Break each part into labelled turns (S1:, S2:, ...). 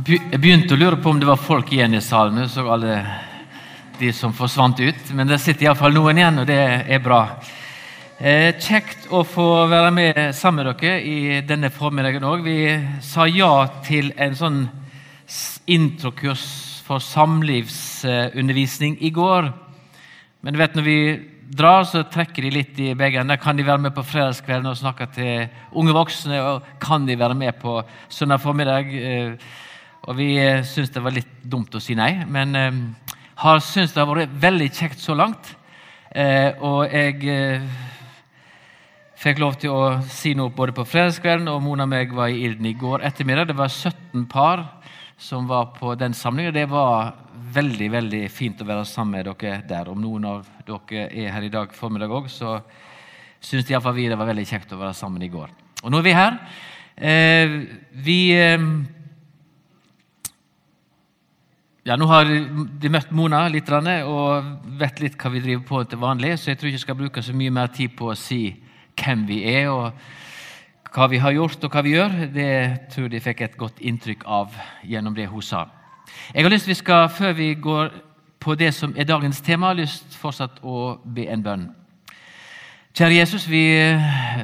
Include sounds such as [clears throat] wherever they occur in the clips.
S1: Jeg begynte å lure på om det var folk igjen i salen. Så alle de som forsvant ut. Men det sitter iallfall noen igjen, og det er bra. Eh, kjekt å få være med sammen med dere i denne formiddagen òg. Vi sa ja til en sånn introkurs for samlivsundervisning i går. Men du vet, når vi drar, så trekker de litt i begge ender. Kan de være med på fredagskvelden og snakke til unge voksne? Og kan de være med på søndag formiddag? Eh, og vi eh, syns det var litt dumt å si nei, men eh, har syntes det har vært veldig kjekt så langt. Og jeg fikk lov til å si noe både på fredagskvelden og Mona og meg var i Ilden i går ettermiddag. Det var 17 par som var på den samlingen. Det var veldig veldig fint å være sammen med dere der. Om noen av dere er her i dag formiddag òg, så syns iallfall vi det var veldig kjekt å være sammen i går. Og nå er vi her. Eh, vi eh, ja, Nå har de møtt Mona litt og vet litt hva vi driver på til vanlig, så jeg tror ikke jeg skal bruke så mye mer tid på å si hvem vi er og hva vi har gjort og hva vi gjør. Det tror jeg de fikk et godt inntrykk av gjennom det hun sa. Jeg har lyst vi skal, Før vi går på det som er dagens tema, har lyst fortsatt å be en bønn. Kjære Jesus, vi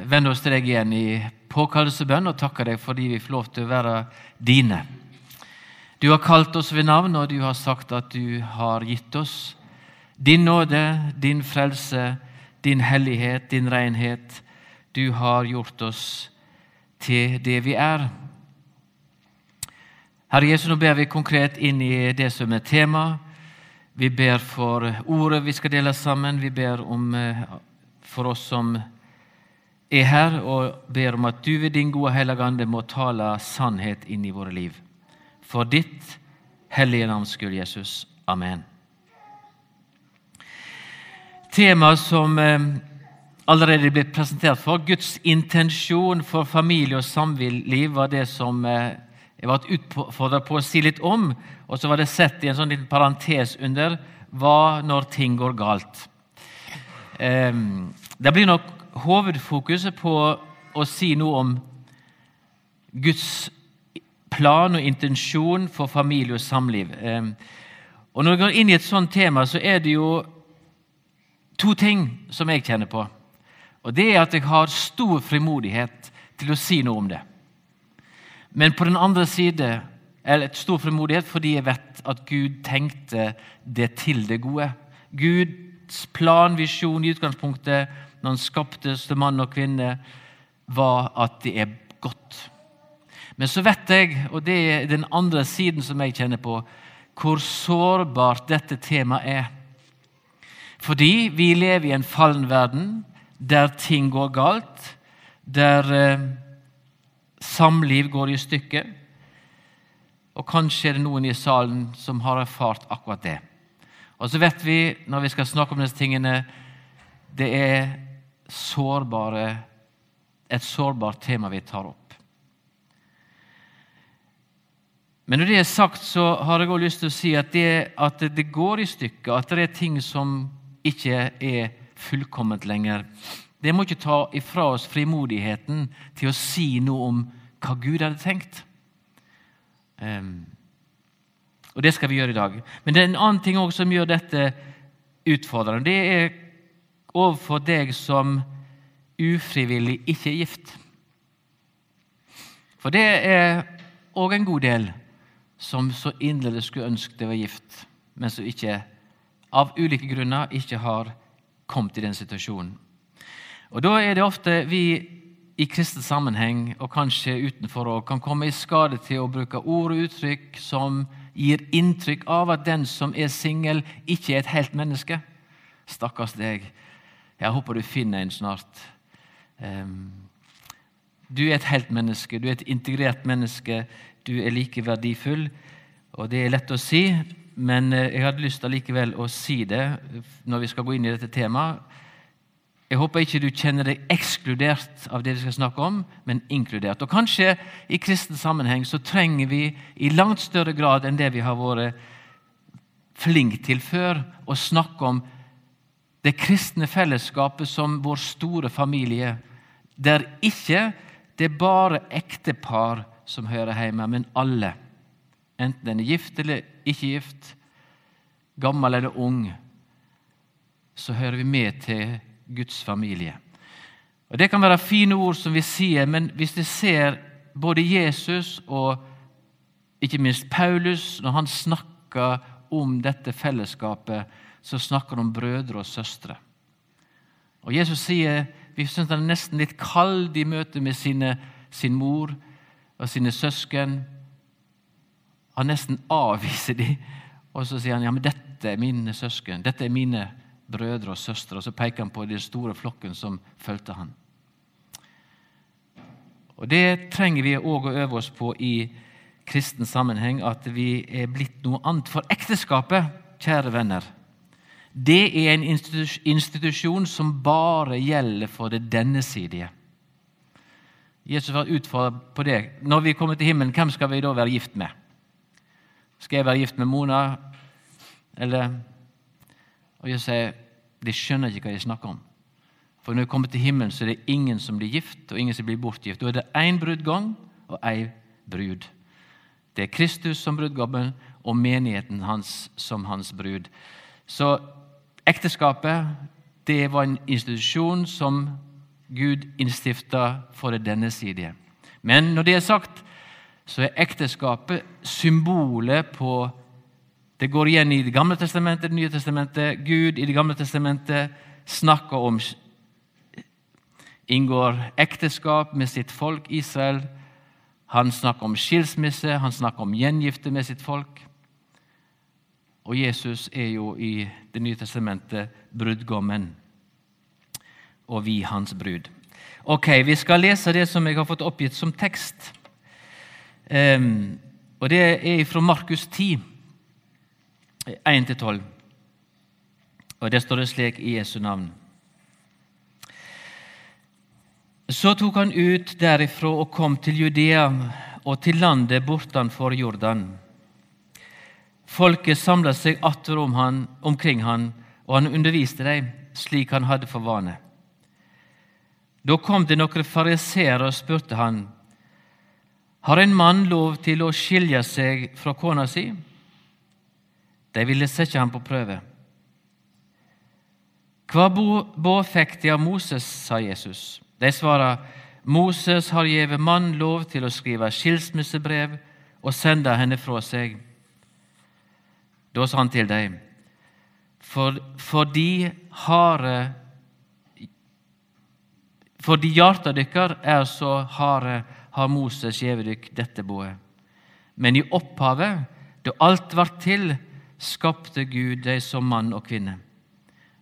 S1: vender oss til deg igjen i påkallelsebønn og takker deg fordi vi får lov til å være dine. Du har kalt oss ved navn, og du har sagt at du har gitt oss din nåde, din frelse, din hellighet, din renhet. Du har gjort oss til det vi er. Herre Jesus, nå ber vi konkret inn i det som er tema. Vi ber for ordet vi skal dele sammen. Vi ber om eh, for oss som er her, og ber om at du ved din gode Hellige Ande må tale sannhet inn i våre liv. For ditt hellige navns skyld, Jesus. Amen. Temaet som eh, allerede ble presentert for, Guds intensjon for familie og samliv, var det som eh, jeg ble utfordra på å si litt om, og så var det sett i en sånn liten parentes under hva når ting går galt. Ehm, det blir nok hovedfokuset på å si noe om Guds plan og intensjon for familie og samliv. Ehm, og Når vi går inn i et sånt tema, så er det jo to ting som jeg kjenner på. Og Det er at jeg har stor frimodighet til å si noe om det. Men på den andre side er det et stor frimodighet fordi jeg vet at Gud tenkte det til det gode. Guds plan, visjon i utgangspunktet når han skaptes til mann og kvinne, var at det er godt. Men så vet jeg, og det er den andre siden som jeg kjenner på, hvor sårbart dette temaet er. Fordi vi lever i en fallen verden der ting går galt, der eh, samliv går i stykker. Og kanskje er det noen i salen som har erfart akkurat det. Og så vet vi, når vi skal snakke om disse tingene, det er sårbare, et sårbart tema vi tar opp. Men når det er sagt, så har jeg også lyst til å si at det, at det går i stykker, at det er ting som ikke er fullkomment lenger. Det må ikke ta ifra oss frimodigheten til å si noe om hva Gud hadde tenkt. Um, og Det skal vi gjøre i dag. Men det er en annen ting også som gjør dette utfordrende. Det er overfor deg som ufrivillig ikke er gift. For det er òg en god del som så inderlig skulle ønske det var gift, men som ikke, av ulike grunner ikke har kommet i den situasjonen. Og Da er det ofte vi i kristen sammenheng og kanskje utenfor òg kan komme i skade til å bruke ord og uttrykk som gir inntrykk av at den som er singel, ikke er et helt menneske. Stakkars deg. Jeg håper du finner en snart. Um, du er et helt menneske, du er et integrert menneske. Du er like verdifull. Og det er lett å si, men eh, jeg hadde lyst til likevel å si det når vi skal gå inn i dette temaet. Jeg håper ikke du kjenner deg ekskludert av det vi skal snakke om, men inkludert. Og Kanskje i kristen sammenheng så trenger vi i langt større grad enn det vi har vært flinke til før, å snakke om det kristne fellesskapet som vår store familie, der ikke det er bare ektepar som hører hjemme, men alle. enten en er gift eller ikke gift, gammel eller ung, så hører vi med til Guds familie. Og Det kan være fine ord som vi sier, men hvis vi ser både Jesus og ikke minst Paulus, når han snakker om dette fellesskapet, så snakker han om brødre og søstre. Og Jesus sier vi syns han er nesten litt kald i møte med sine, sin mor og sine søsken. Han nesten avviser dem, og så sier han ja, men dette er mine søsken. Dette er mine brødre og søstre. Og så peker han på den store flokken som fulgte han. Og Det trenger vi òg å øve oss på i kristen sammenheng, at vi er blitt noe annet. For ekteskapet, kjære venner, det er en institusjon som bare gjelder for det denne sidige. Jesus var utfordret på det. Når vi kommer til himmelen, hvem skal vi da være gift med? Skal jeg være gift med Mona? Eller Og jeg sier de skjønner ikke hva jeg snakker om. For når vi kommer til himmelen, så er det ingen som blir gift, og ingen som blir bortgift. Da er det én brudgom og ei brud. Det er Kristus som brudgommen og menigheten hans som hans brud. Så ekteskapet det var en institusjon som Gud innstifta for denne side. Men når det er sagt, så er ekteskapet symbolet på Det går igjen i Det gamle testamentet, Det nye testamentet. Gud i Det gamle testamentet snakker om Inngår ekteskap med sitt folk Israel. Han snakker om skilsmisse, han snakker om gjengifte med sitt folk. Og Jesus er jo i Det nye testamentet brudgommen og vi hans brud. Ok, Vi skal lese det som jeg har fått oppgitt som tekst. Um, og Det er fra Markus 10, 1-12. Og det står det slik i Jesu navn. Så tok han ut derifra og kom til Judea og til landet bortenfor Jordan. Folket samla seg atter om han, omkring han, og han underviste dem slik han hadde for vane. Da kom det noen fariseere og spurte han, har en mann lov til å skilje seg fra kona si? De ville sette ham på prøve. Hva bå fikk de av Moses, sa Jesus. De svarer, Moses har gitt mann lov til å skrive skilsmissebrev og sende henne fra seg. Da sa han til dem, for, fordi harde fordi hjarta dykkar er så harde, har Moses gjeve dykk dette boet. Men i opphavet, da alt vart til, skapte Gud dei som mann og kvinne.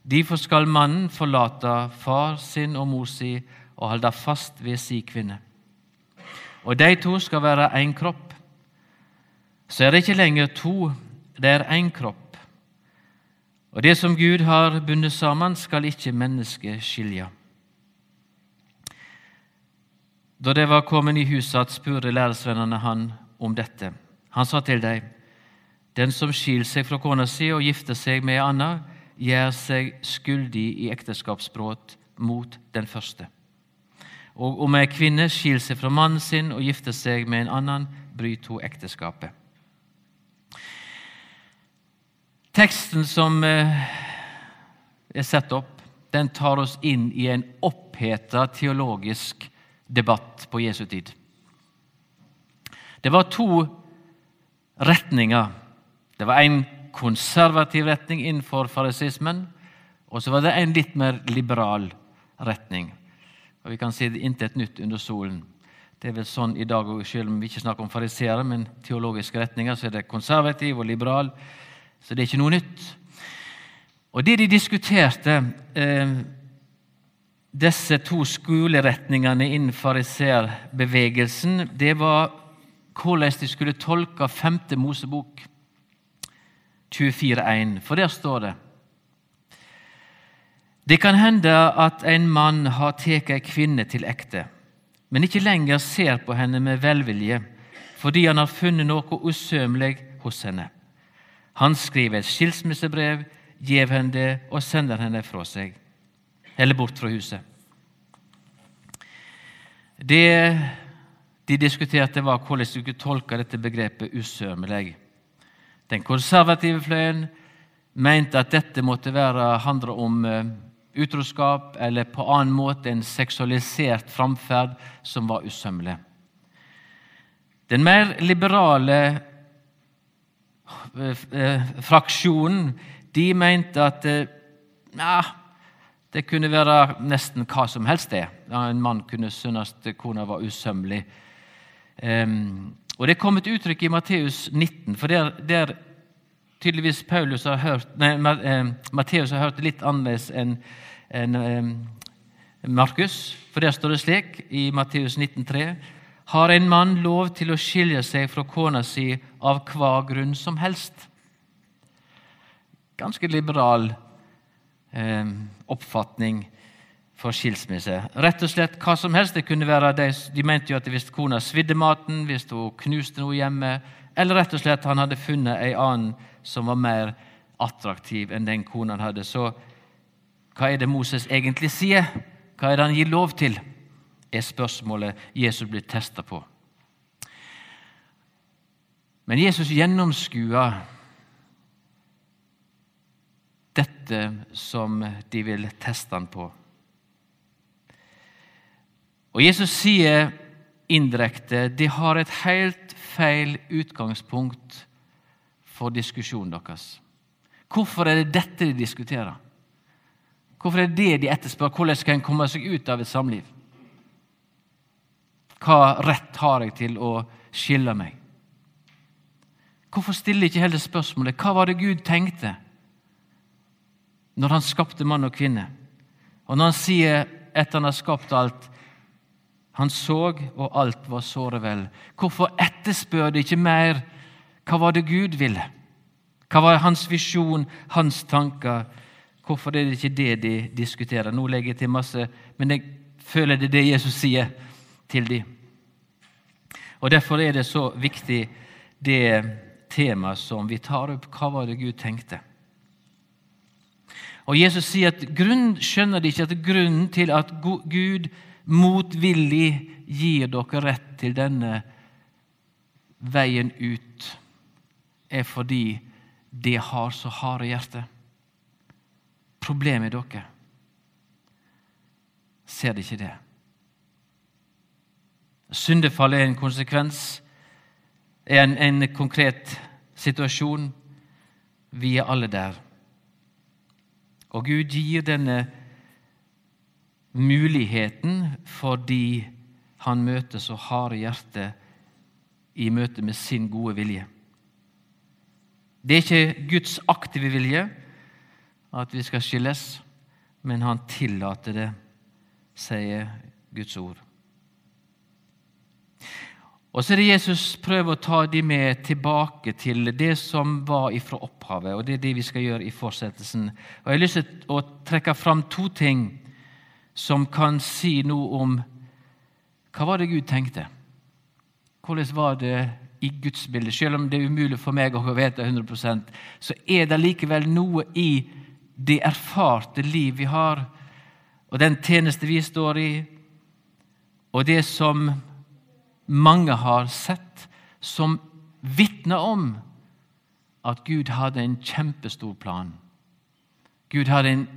S1: Derfor skal mannen forlate far sin og mor si og holde fast ved si kvinne. Og de to skal være én kropp. Så er det ikke lenger to, det er én kropp. Og det som Gud har bundet sammen, skal ikke mennesket skilje. Da de var kommet i huset, spurte læresvennene han om dette. Han sa til dem, Den som skiller seg fra kona si og gifter seg med ei anna, gjør seg skyldig i ekteskapsbrudd mot den første. Og om ei kvinne skiller seg fra mannen sin og gifter seg med en annen, bryter hun ekteskapet. Teksten som eh, er satt opp, den tar oss inn i en oppheta teologisk debatt på Jesu tid. Det var to retninger. Det var en konservativ retning innenfor farisismen, og så var det en litt mer liberal retning. Og Vi kan si det intet nytt under solen. Det er vel sånn i dag, selv om vi ikke snakker om fariseere, men teologiske retninger, så er det konservativ og liberal. Så det er ikke noe nytt. Og det de diskuterte eh, disse to skoleretningene innen fariserbevegelsen, det var hvordan de skulle tolke 5. Mosebok 24.1. For der står det Det kan hende at en mann har tatt ei kvinne til ekte, men ikke lenger ser på henne med velvilje fordi han har funnet noe usømelig hos henne. Han skriver et skilsmissebrev, gjev henne det og sender henne fra seg eller bort fra huset. Det de diskuterte, var hvordan du kunne tolke dette begrepet 'usømmelig'. Den konservative fløyen mente at dette måtte være, handle om eh, utroskap eller på annen måte en seksualisert framferd som var usømmelig. Den mer liberale eh, fraksjonen de mente at ja, det kunne være nesten hva som helst. det. En mann kunne synes kona var usømmelig. Og Det kom et uttrykk i Matteus 19, for der, der tydeligvis Paulus har hørt, nei, Matteus har hørt det litt annerledes enn en, Markus. For der står det slik i Matteus 19,3.: Har en mann lov til å skilje seg fra kona si av hva grunn som helst? Ganske liberal eh, oppfatning for skilsmisse. Rett og slett hva som helst. det kunne være De, de mente jo at hvis kona svidde maten, hvis hun knuste noe hjemme, eller rett og slett han hadde funnet ei annen som var mer attraktiv enn den kona han hadde. Så hva er det Moses egentlig sier? Hva er det han gir lov til? er spørsmålet Jesus blir testa på. Men Jesus gjennomskuer dette som de vil teste han på. Og Jesus sier indirekte de har et helt feil utgangspunkt for diskusjonen deres. Hvorfor er det dette de diskuterer? Hvorfor er det det de etterspør? Hvordan skal en komme seg ut av et samliv? Hva rett har jeg til å skille meg? Hvorfor stiller ikke heller spørsmålet hva var det Gud tenkte når han skapte mann og kvinne. Og når han sier etter han har skapt alt Han så, og alt var såre vel. Hvorfor etterspør de ikke mer? Hva var det Gud ville? Hva var hans visjon, hans tanker? Hvorfor er det ikke det de diskuterer? Nå legger jeg til masse, men jeg føler det er det Jesus sier til dem. Og Derfor er det så viktig, det temaet som vi tar opp. Hva var det Gud tenkte? Og Jesus sier at grunn, skjønner de ikke at grunnen til at Gud motvillig gir dere rett til denne veien ut, er fordi det har så harde hjerte. Problemet er dere. Ser de ikke det? Syndefall er en konsekvens, er en, en konkret situasjon. Vi er alle der. Og Gud gir denne muligheten fordi han møter så harde hjerte i møte med sin gode vilje. Det er ikke Guds aktive vilje at vi skal skilles, men han tillater det, sier Guds ord. Og så er det Jesus prøver å ta de med tilbake til det som var ifra opphavet. og Det er det vi skal gjøre i fortsettelsen. Og Jeg har lyst til å trekke fram to ting som kan si noe om hva var det Gud tenkte. Hvordan var det i Guds bilde? Selv om det er umulig for meg å vite 100% så er det likevel noe i det erfarte liv vi har, og den tjeneste vi står i, og det som mange har sett, som vitner om at Gud hadde en kjempestor plan. Gud hadde en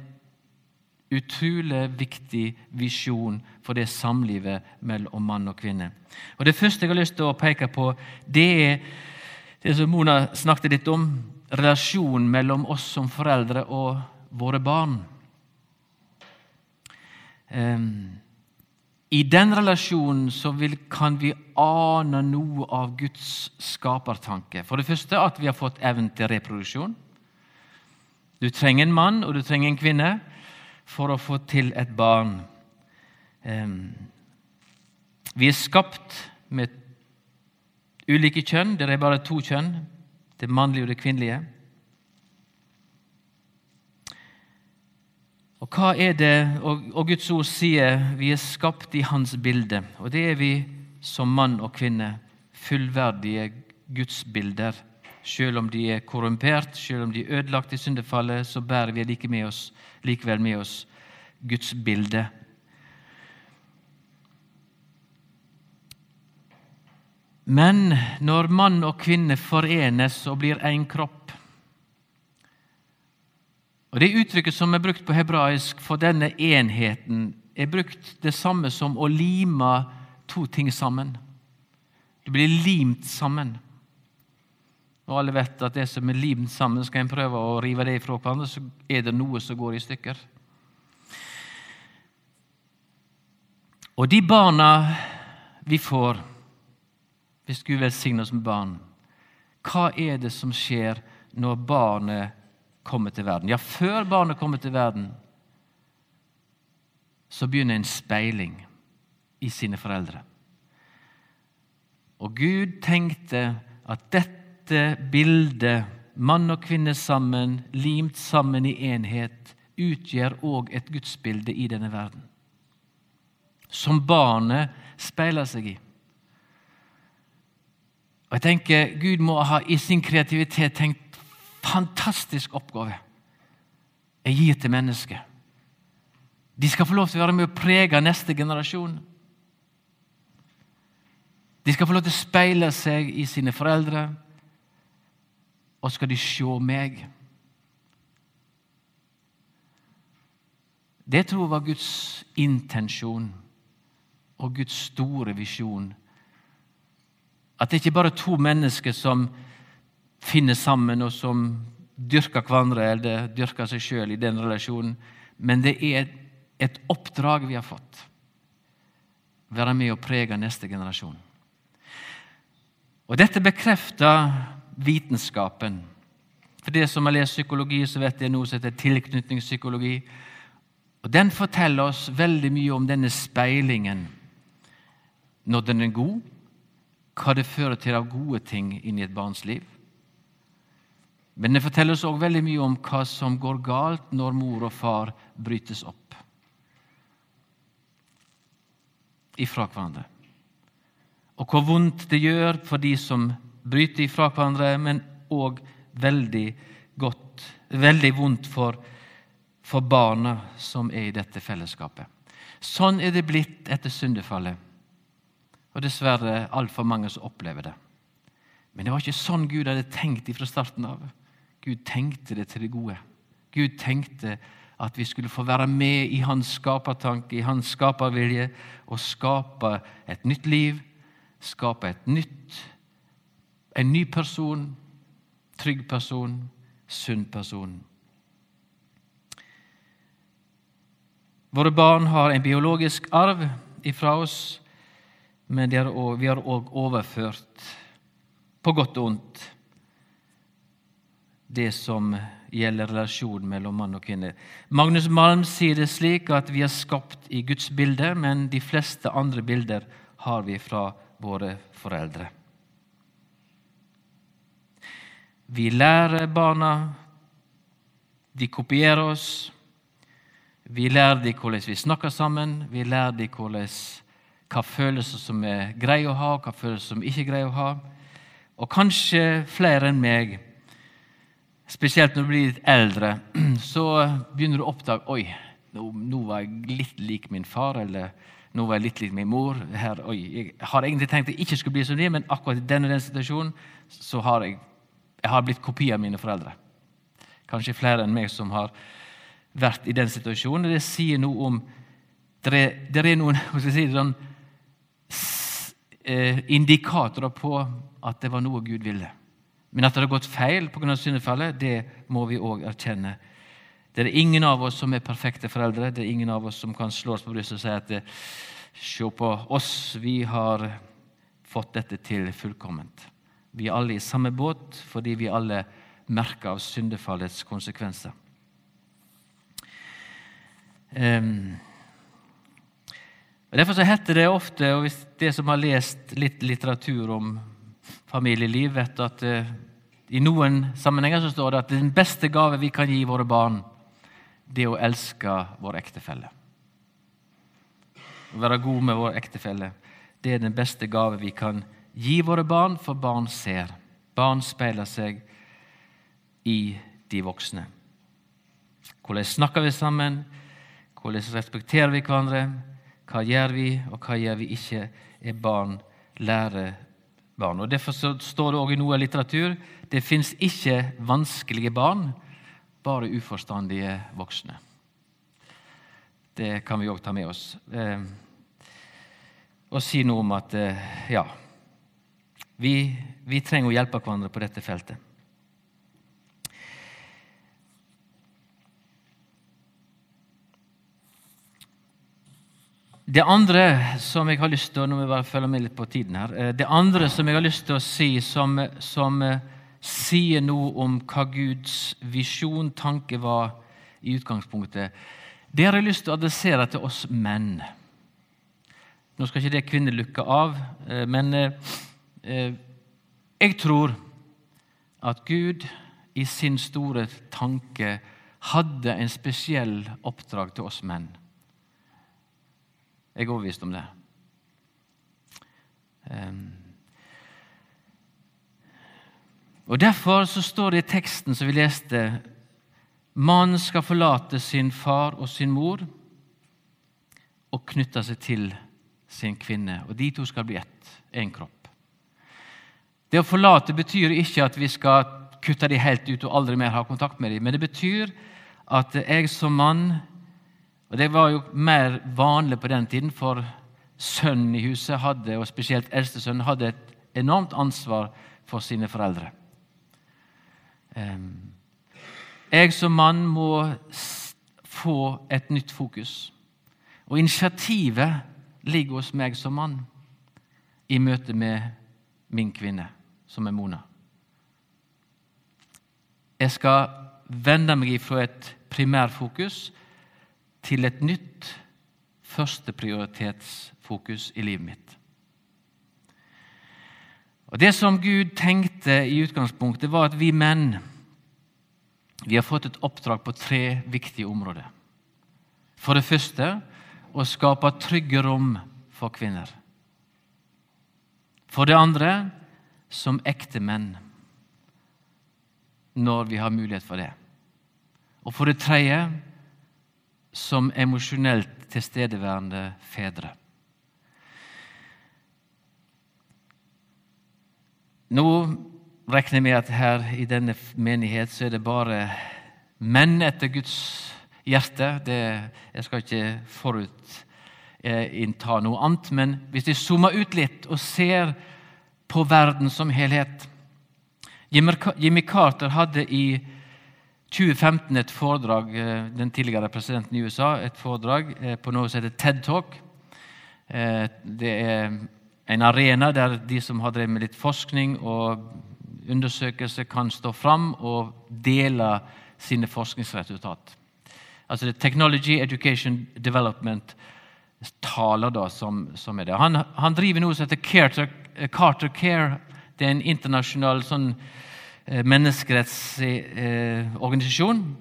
S1: utrolig viktig visjon for det samlivet mellom mann og kvinne. Og Det første jeg har lyst til å peke på, det er det som Mona snakket litt om, relasjonen mellom oss som foreldre og våre barn. Um, i den relasjonen så vil, kan vi ane noe av Guds skapertanke. For det første at vi har fått evnen til reproduksjon. Du trenger en mann og du trenger en kvinne for å få til et barn. Vi er skapt med ulike kjønn. Det er bare to kjønn, det mannlige og det kvinnelige. Og hva er det, og, og Guds ord sier vi er skapt i Hans bilde. Og det er vi som mann og kvinne. Fullverdige gudsbilder. Selv om de er korrumpert, selv om de er ødelagt i syndefallet, så bærer vi like med oss, likevel med oss Guds bilde. Men når mann og kvinne forenes og blir én kropp og Det uttrykket som er brukt på hebraisk for denne enheten, er brukt det samme som å lime to ting sammen. Det blir limt sammen. Og alle vet at det som er limt sammen, skal en prøve å rive det ifra hverandre, så er det noe som går i stykker. Og de barna vi får, hvis Gud velsigner oss med barn, hva er det som skjer når barnet kommer til verden? Ja, før barnet kommer til verden, så begynner en speiling i sine foreldre. Og Gud tenkte at dette bildet, mann og kvinne sammen, limt sammen i enhet, utgjør òg et gudsbilde i denne verden. Som barnet speiler seg i. Og jeg tenker Gud må ha i sin kreativitet tenkt fantastisk oppgave jeg gir til mennesket. De skal få lov til å være med å prege neste generasjon. De skal få lov til å speile seg i sine foreldre, og skal de se meg. Det tror jeg var Guds intensjon og Guds store visjon. At det ikke bare er to mennesker som finner sammen, og som dyrker hverandre eller dyrker seg sjøl i den relasjonen, men det er et oppdrag vi har fått. Være med og prege neste generasjon. Og Dette bekrefter vitenskapen. For det som har lest psykologi, så vet jeg noe som heter tilknytningspsykologi. Og Den forteller oss veldig mye om denne speilingen. Når den er god, hva det fører til av gode ting inn i et barns liv. Men det forteller oss også veldig mye om hva som går galt når mor og far brytes opp ifra hverandre. Og hvor vondt det gjør for de som bryter ifra hverandre, men òg veldig godt, veldig vondt for, for barna som er i dette fellesskapet. Sånn er det blitt etter syndefallet. Og dessverre altfor mange som opplever det. Men det var ikke sånn Gud hadde tenkt fra starten av. Gud tenkte det til det gode. Gud tenkte at vi skulle få være med i hans skapertanke, i hans skapervilje, og skape et nytt liv, skape et nytt en ny person, trygg person, sunn person. Våre barn har en biologisk arv ifra oss, men vi har òg overført, på godt og ondt, det som gjelder relasjonen mellom mann og kvinne. Magnus Malm sier det slik at vi er skapt i Guds bilde, men de fleste andre bilder har vi fra våre foreldre. Vi lærer barna. De kopierer oss. Vi lærer dem hvordan vi snakker sammen. Vi lærer dem hvordan, hva følelser som er greie å ha, hva følelser som ikke er greie å ha. Og kanskje flere enn meg, spesielt når du blir litt eldre, [clears throat] så begynner du å oppdage Oi, nå, var jeg litt lik min far. eller nå var jeg litt lik min mor. Her, oi, jeg har egentlig tenkt at jeg ikke skulle bli som de, men akkurat i denne den situasjonen så har jeg jeg har blitt kopi av mine foreldre. Kanskje flere enn meg som har vært i den situasjonen. Det sier noe om Det er, det er noen si, sånn, indikatorer på at det var noe Gud ville. Men at det har gått feil pga. syndefallet, det må vi òg erkjenne. Det er ingen av oss som er perfekte foreldre. Det er ingen av oss som kan slå oss på brystet og si at se på oss, vi har fått dette til fullkomment. Vi er alle i samme båt fordi vi alle merker av syndefallets konsekvenser. Um, derfor så heter det ofte, og hvis det som har lest litt litteratur om familieliv, vet at uh, i noen sammenhenger så står det at den beste gave vi kan gi våre barn, det er å elske vår ektefelle. Å være god med vår ektefelle, det er den beste gave vi kan gi våre barn, for barn ser. Barn speiler seg i de voksne. Hvordan snakker vi sammen? Hvordan respekterer vi hverandre? Hva gjør vi, og hva gjør vi ikke? Er barn lærer barn. Og Derfor står det også i noe litteratur det fins ikke vanskelige barn, bare uforstandige voksne. Det kan vi òg ta med oss. Eh, og si noe om at eh, ja, vi, vi trenger å hjelpe hverandre på dette feltet. Det andre som jeg har lyst til nå må jeg bare følge med litt på tiden her, eh, det andre som jeg har lyst til å si, som, som eh, sier noe om hva Guds visjon, tanke, var i utgangspunktet, det har jeg lyst til å adressere til oss menn. Nå skal ikke det kvinner lukke av, eh, men jeg tror at Gud i sin store tanke hadde en spesiell oppdrag til oss menn. Jeg er overbevist om det. Um, og Derfor så står det i teksten som vi leste Mannen skal forlate sin far og sin mor og knytte seg til sin kvinne. Og De to skal bli ett, én kropp. Det å forlate betyr ikke at vi skal kutte dem helt ut og aldri mer ha kontakt med dem, men det betyr at jeg som mann og Det var jo mer vanlig på den tiden, for sønnen i huset, hadde, og spesielt eldstesønnen, hadde et enormt ansvar for sine foreldre. Jeg som mann må få et nytt fokus. Og initiativet ligger hos meg som mann i møte med min kvinne, som er Mona. Jeg skal vende meg ifra et primærfokus til et nytt førsteprioritetsfokus i livet mitt. Og Det som Gud tenkte i utgangspunktet, var at vi menn vi har fått et oppdrag på tre viktige områder. For det første å skape trygge rom for kvinner. For det andre som ekte menn, når vi har mulighet for det. Og for det tredje som emosjonelt tilstedeværende fedre. Nå regner jeg med at her i denne menighet så er det bare menn etter Guds hjerte. Det, jeg skal ikke forutinnta noe annet, men hvis vi zoomer ut litt og ser på verden som helhet Jimmy Carter hadde i 2015 et foredrag, eh, den tidligere presidenten i USA, et foredrag eh, på noe som heter TED Talk. Eh, det er en arena der de som har drevet med litt forskning og undersøkelse, kan stå fram og dele sine forskningsresultat. Altså det er Technology Education Development taler som, som er det. Han, han driver noe som heter Carter, Carter Care. Det er en internasjonal sånn menneskerettsorganisasjon.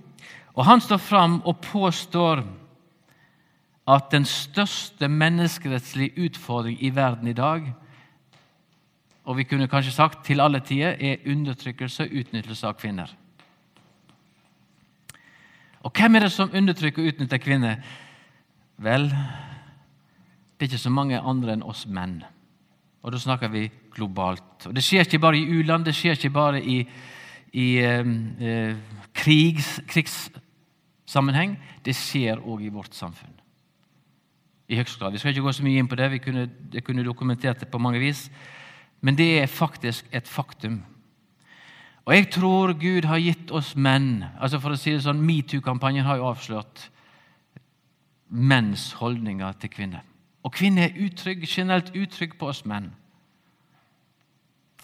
S1: Og han står fram og påstår at den største menneskerettslige utfordring i verden i dag og vi kunne kanskje sagt til alle tider, er undertrykkelse og utnyttelse av kvinner. Og hvem er det som undertrykker og utnytter kvinner? Vel, det er ikke så mange andre enn oss menn. Og da snakker vi globalt. Og Det skjer ikke bare i u-land, det skjer ikke bare i, i eh, krigs, krigssammenheng. Det skjer òg i vårt samfunn. I høyeste grad. Vi skal ikke gå så mye inn på det, vi kunne, det kunne dokumentert det på mange vis. Men det er faktisk et faktum. Og jeg tror Gud har gitt oss menn altså for å si det sånn, Metoo-kampanjen har jo avslørt menns holdninger til kvinner. Og kvinner er utrygg, generelt utrygg på oss menn.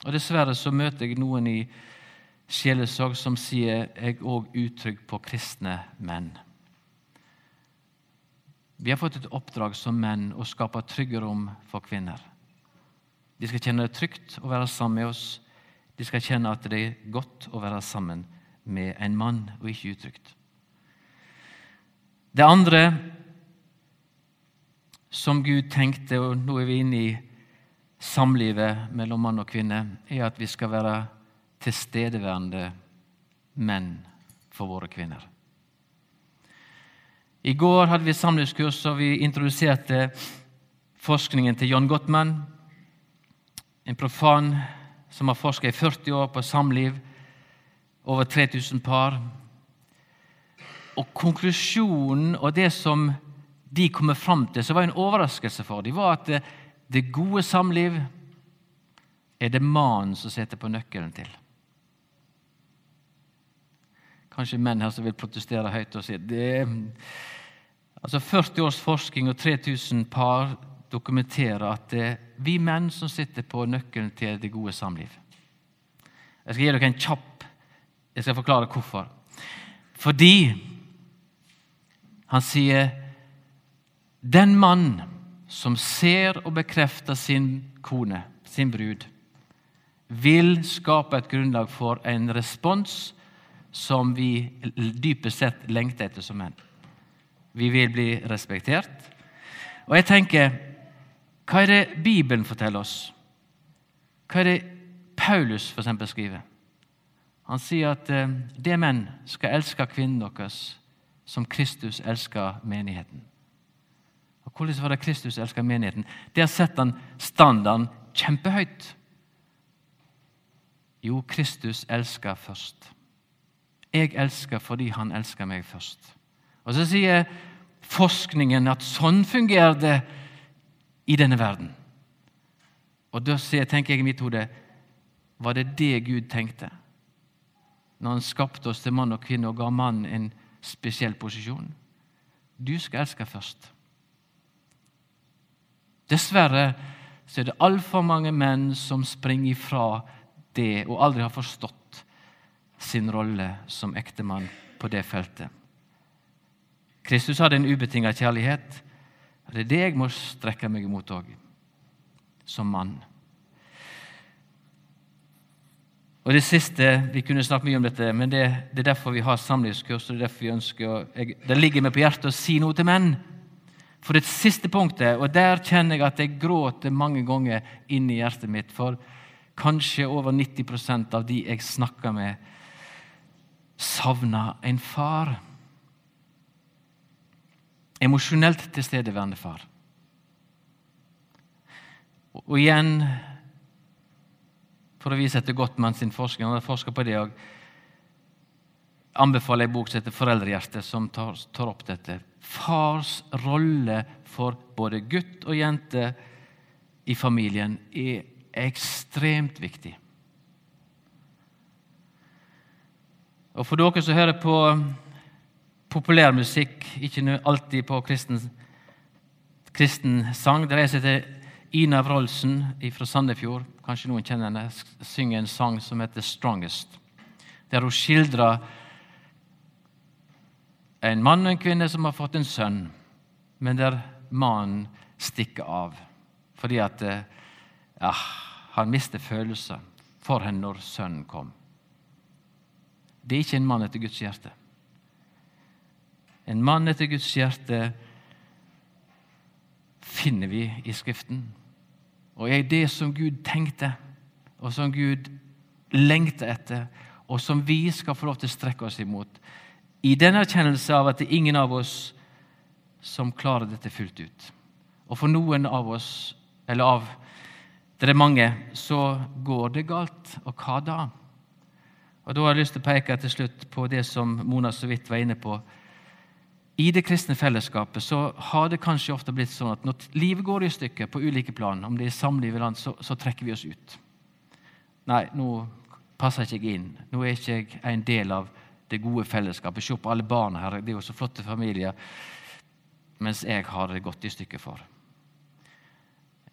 S1: Og Dessverre så møter jeg noen i sjelesorg som sier jeg òg utrygg på kristne menn. Vi har fått et oppdrag som menn å skape trygge rom for kvinner. De skal kjenne det trygt å være sammen med oss. De skal kjenne at det er godt å være sammen med en mann, og ikke utrygt. Det andre som Gud tenkte, og nå er vi inne i samlivet mellom mann og kvinne, er at vi skal være tilstedeværende menn for våre kvinner. I går hadde vi samlivskurs, og vi introduserte forskningen til John Gottman. en profan som har forska i 40 år på samliv, over 3000 par. Og konklusjonen og det som de kommer fram til, som var en overraskelse for dem, var at det, det gode samliv er det mannen som sitter på nøkkelen til. Kanskje menn her som vil protestere høyt og si det altså 40 års forskning og 3000 par dokumenterer at det er vi menn som sitter på nøkkelen til det gode samliv. Jeg skal gi dere en kjapp Jeg skal forklare hvorfor. Fordi han sier den mann som ser og bekrefter sin kone, sin brud, vil skape et grunnlag for en respons som vi dypest sett lengter etter som menn. Vi vil bli respektert. Og jeg tenker hva er det Bibelen forteller oss? Hva er det Paulus for eksempel, skriver? Han sier at eh, det menn skal elske kvinnen deres som Kristus elsker menigheten. Og Hvordan var det Kristus elsker menigheten? Der setter han standarden kjempehøyt. Jo, Kristus elsker først. Jeg elsker fordi han elsker meg først. Og Så sier forskningen at sånn fungerer det i denne verden. Og Da tenker jeg i mitt hode var det det Gud tenkte når han skapte oss til mann og kvinne og ga mannen en spesiell posisjon? Du skal elske først. Dessverre så er det altfor mange menn som springer ifra det og aldri har forstått sin rolle som ektemann på det feltet. Kristus hadde en ubetinga kjærlighet. Det er det jeg må strekke meg imot òg, som mann. Og Det siste, Vi kunne snakket mye om dette, men det, det er derfor vi har samlivskurs. og Det er derfor vi ønsker, jeg, det ligger meg på hjertet å si noe til menn. For det siste punktet, og der kjenner jeg at jeg gråter mange ganger inni hjertet mitt. For kanskje over 90% av de jeg snakker med, savner en far. Emosjonelt tilstedeværende far. Og igjen, for å vise etter Gottmann sin forskning, han har forska på det og anbefaler en bok som heter 'Foreldrehjerte', som tar, tar, opp dette. Fars rolle for både gutt og jente i familien er ekstremt viktig. Og For dere som hører på populærmusikk, ikke alltid på kristen, kristen sang Det er som heter Ina Wroldsen fra Sandefjord. Kanskje noen kjenner henne. Synger en sang som heter 'Strongest'. Der hun skildrer en mann og en kvinne som har fått en sønn, men der mannen stikker av fordi at eh, ja, han mister følelser for henne når sønnen kom. Det er ikke en mann etter Guds hjerte. En mann etter Guds hjerte finner vi i Skriften. Og er det som Gud tenkte, og som Gud lengter etter, og som vi skal få lov til å strekke oss imot, i den erkjennelse av at det er ingen av oss som klarer dette fullt ut. Og for noen av oss, eller av det er mange, så går det galt. Og hva da? Og Da har jeg lyst til å peke til slutt på det som Mona så vidt var inne på. I det kristne fellesskapet så har det kanskje ofte blitt sånn at når livet går i stykker på ulike plan, om det er samliv eller annet, så, så trekker vi oss ut. Nei, nå passer ikke jeg inn. Nå er ikke jeg en del av det gode fellesskapet. Se på alle barna her, det er jo så flotte familier. Mens jeg har det gått i stykker for.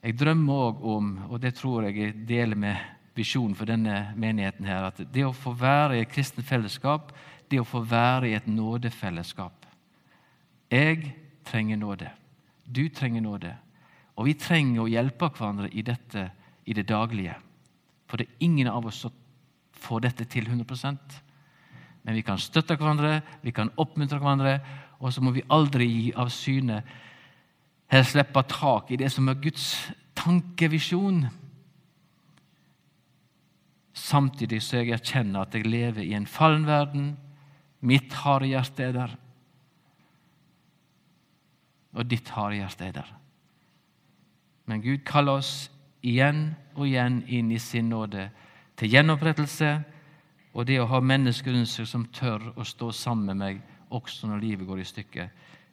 S1: Jeg drømmer òg om, og det tror jeg jeg deler med visjonen for denne menigheten her, at det å få være i et kristent fellesskap, det å få være i et nådefellesskap jeg trenger nåde. Du trenger nåde. Og vi trenger å hjelpe hverandre i dette i det daglige. For det er ingen av oss som får dette til 100 Men vi kan støtte hverandre, vi kan oppmuntre hverandre, og så må vi aldri gi av syne eller slippe tak i det som er Guds tankevisjon. Samtidig så jeg erkjenner at jeg lever i en fallen verden. Mitt harde hjerte er der og ditt harde hjerte er der. Men Gud kaller oss igjen og igjen inn i sin nåde til gjenopprettelse og det å ha mennesker rundt seg som tør å stå sammen med meg også når livet går i stykker,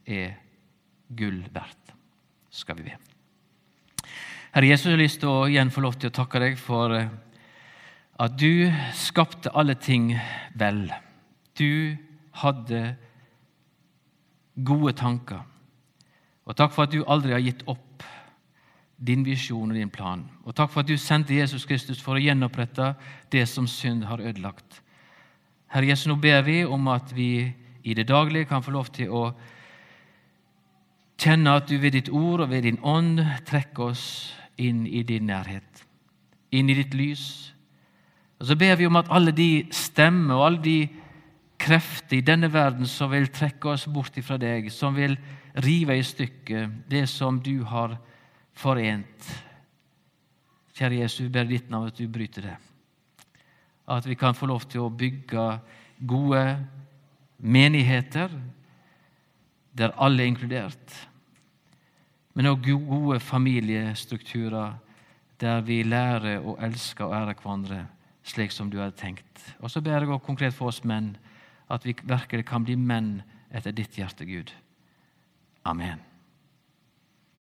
S1: er gull verdt. Skal vi be. Herre Jesus, jeg har lyst til å igjen få lov til å takke deg for eh, at du skapte alle ting vel. Du hadde gode tanker. Og takk for at du aldri har gitt opp din visjon og din plan. Og takk for at du sendte Jesus Kristus for å gjenopprette det som synd har ødelagt. Herre Jesus, nå ber vi om at vi i det daglige kan få lov til å kjenne at du ved ditt ord og ved din ånd trekker oss inn i din nærhet, inn i ditt lys. Og Så ber vi om at alle de stemmer og alle de krefter i denne verden som vil trekke oss bort ifra deg, som vil rive i stykker det som du har forent. Kjære Jesus, vi ber ditt navn at du bryter det. At vi kan få lov til å bygge gode menigheter der alle er inkludert. Men òg gode familiestrukturer der vi lærer å elske og ære hverandre slik som du hadde tenkt. Og så ber jeg òg konkret for oss menn at vi virkelig kan bli menn etter ditt hjerte, Gud. Amen.